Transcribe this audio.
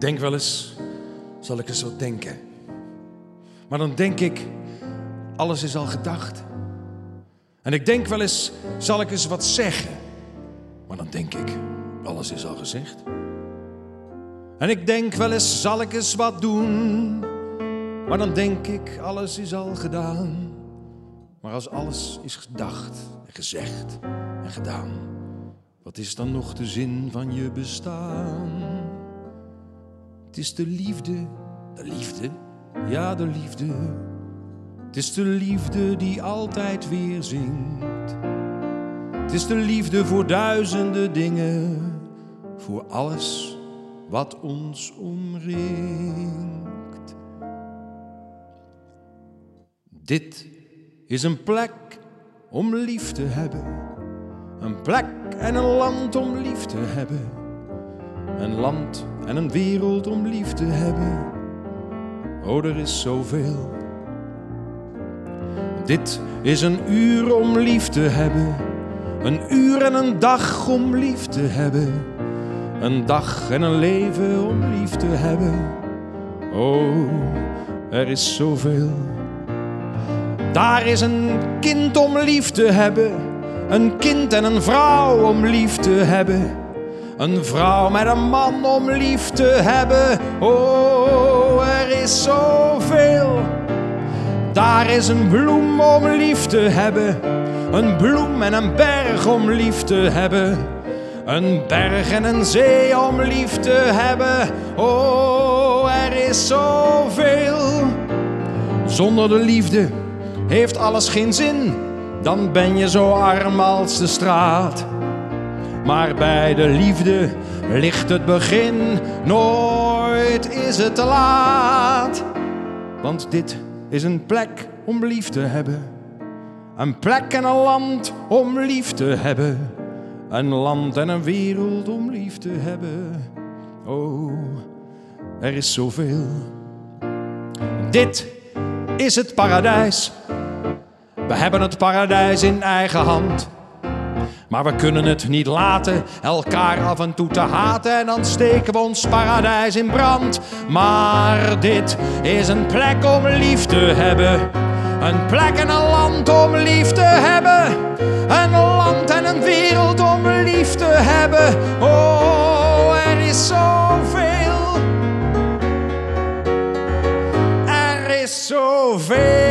Denk wel eens, zal ik eens wat denken. Maar dan denk ik, alles is al gedacht. En ik denk wel eens, zal ik eens wat zeggen. Maar dan denk ik, alles is al gezegd. En ik denk wel eens, zal ik eens wat doen. Maar dan denk ik, alles is al gedaan. Maar als alles is gedacht en gezegd en gedaan, wat is dan nog de zin van je bestaan? Het is de liefde, de liefde, ja de liefde. Het is de liefde die altijd weer zingt. Het is de liefde voor duizenden dingen, voor alles wat ons omringt. Dit is een plek om lief te hebben. Een plek en een land om lief te hebben. Een land en een wereld om lief te hebben. Oh, er is zoveel. Dit is een uur om lief te hebben. Een uur en een dag om lief te hebben. Een dag en een leven om lief te hebben. Oh, er is zoveel. Daar is een kind om lief te hebben. Een kind en een vrouw om lief te hebben. Een vrouw met een man om lief te hebben. Oh, er is zoveel. Daar is een bloem om lief te hebben. Een bloem en een berg om lief te hebben. Een berg en een zee om lief te hebben. Oh, er is zoveel. Zonder de liefde heeft alles geen zin. Dan ben je zo arm als de straat. Maar bij de liefde ligt het begin. Nooit is het te laat. Want dit is een plek om lief te hebben. Een plek en een land om lief te hebben. Een land en een wereld om lief te hebben. Oh, er is zoveel. Dit is het paradijs. We hebben het paradijs in eigen hand. Maar we kunnen het niet laten elkaar af en toe te haten. En dan steken we ons paradijs in brand. Maar dit is een plek om lief te hebben. Een plek en een land om lief te hebben. Een land en een wereld om lief te hebben. Oh, er is zoveel. Er is zoveel.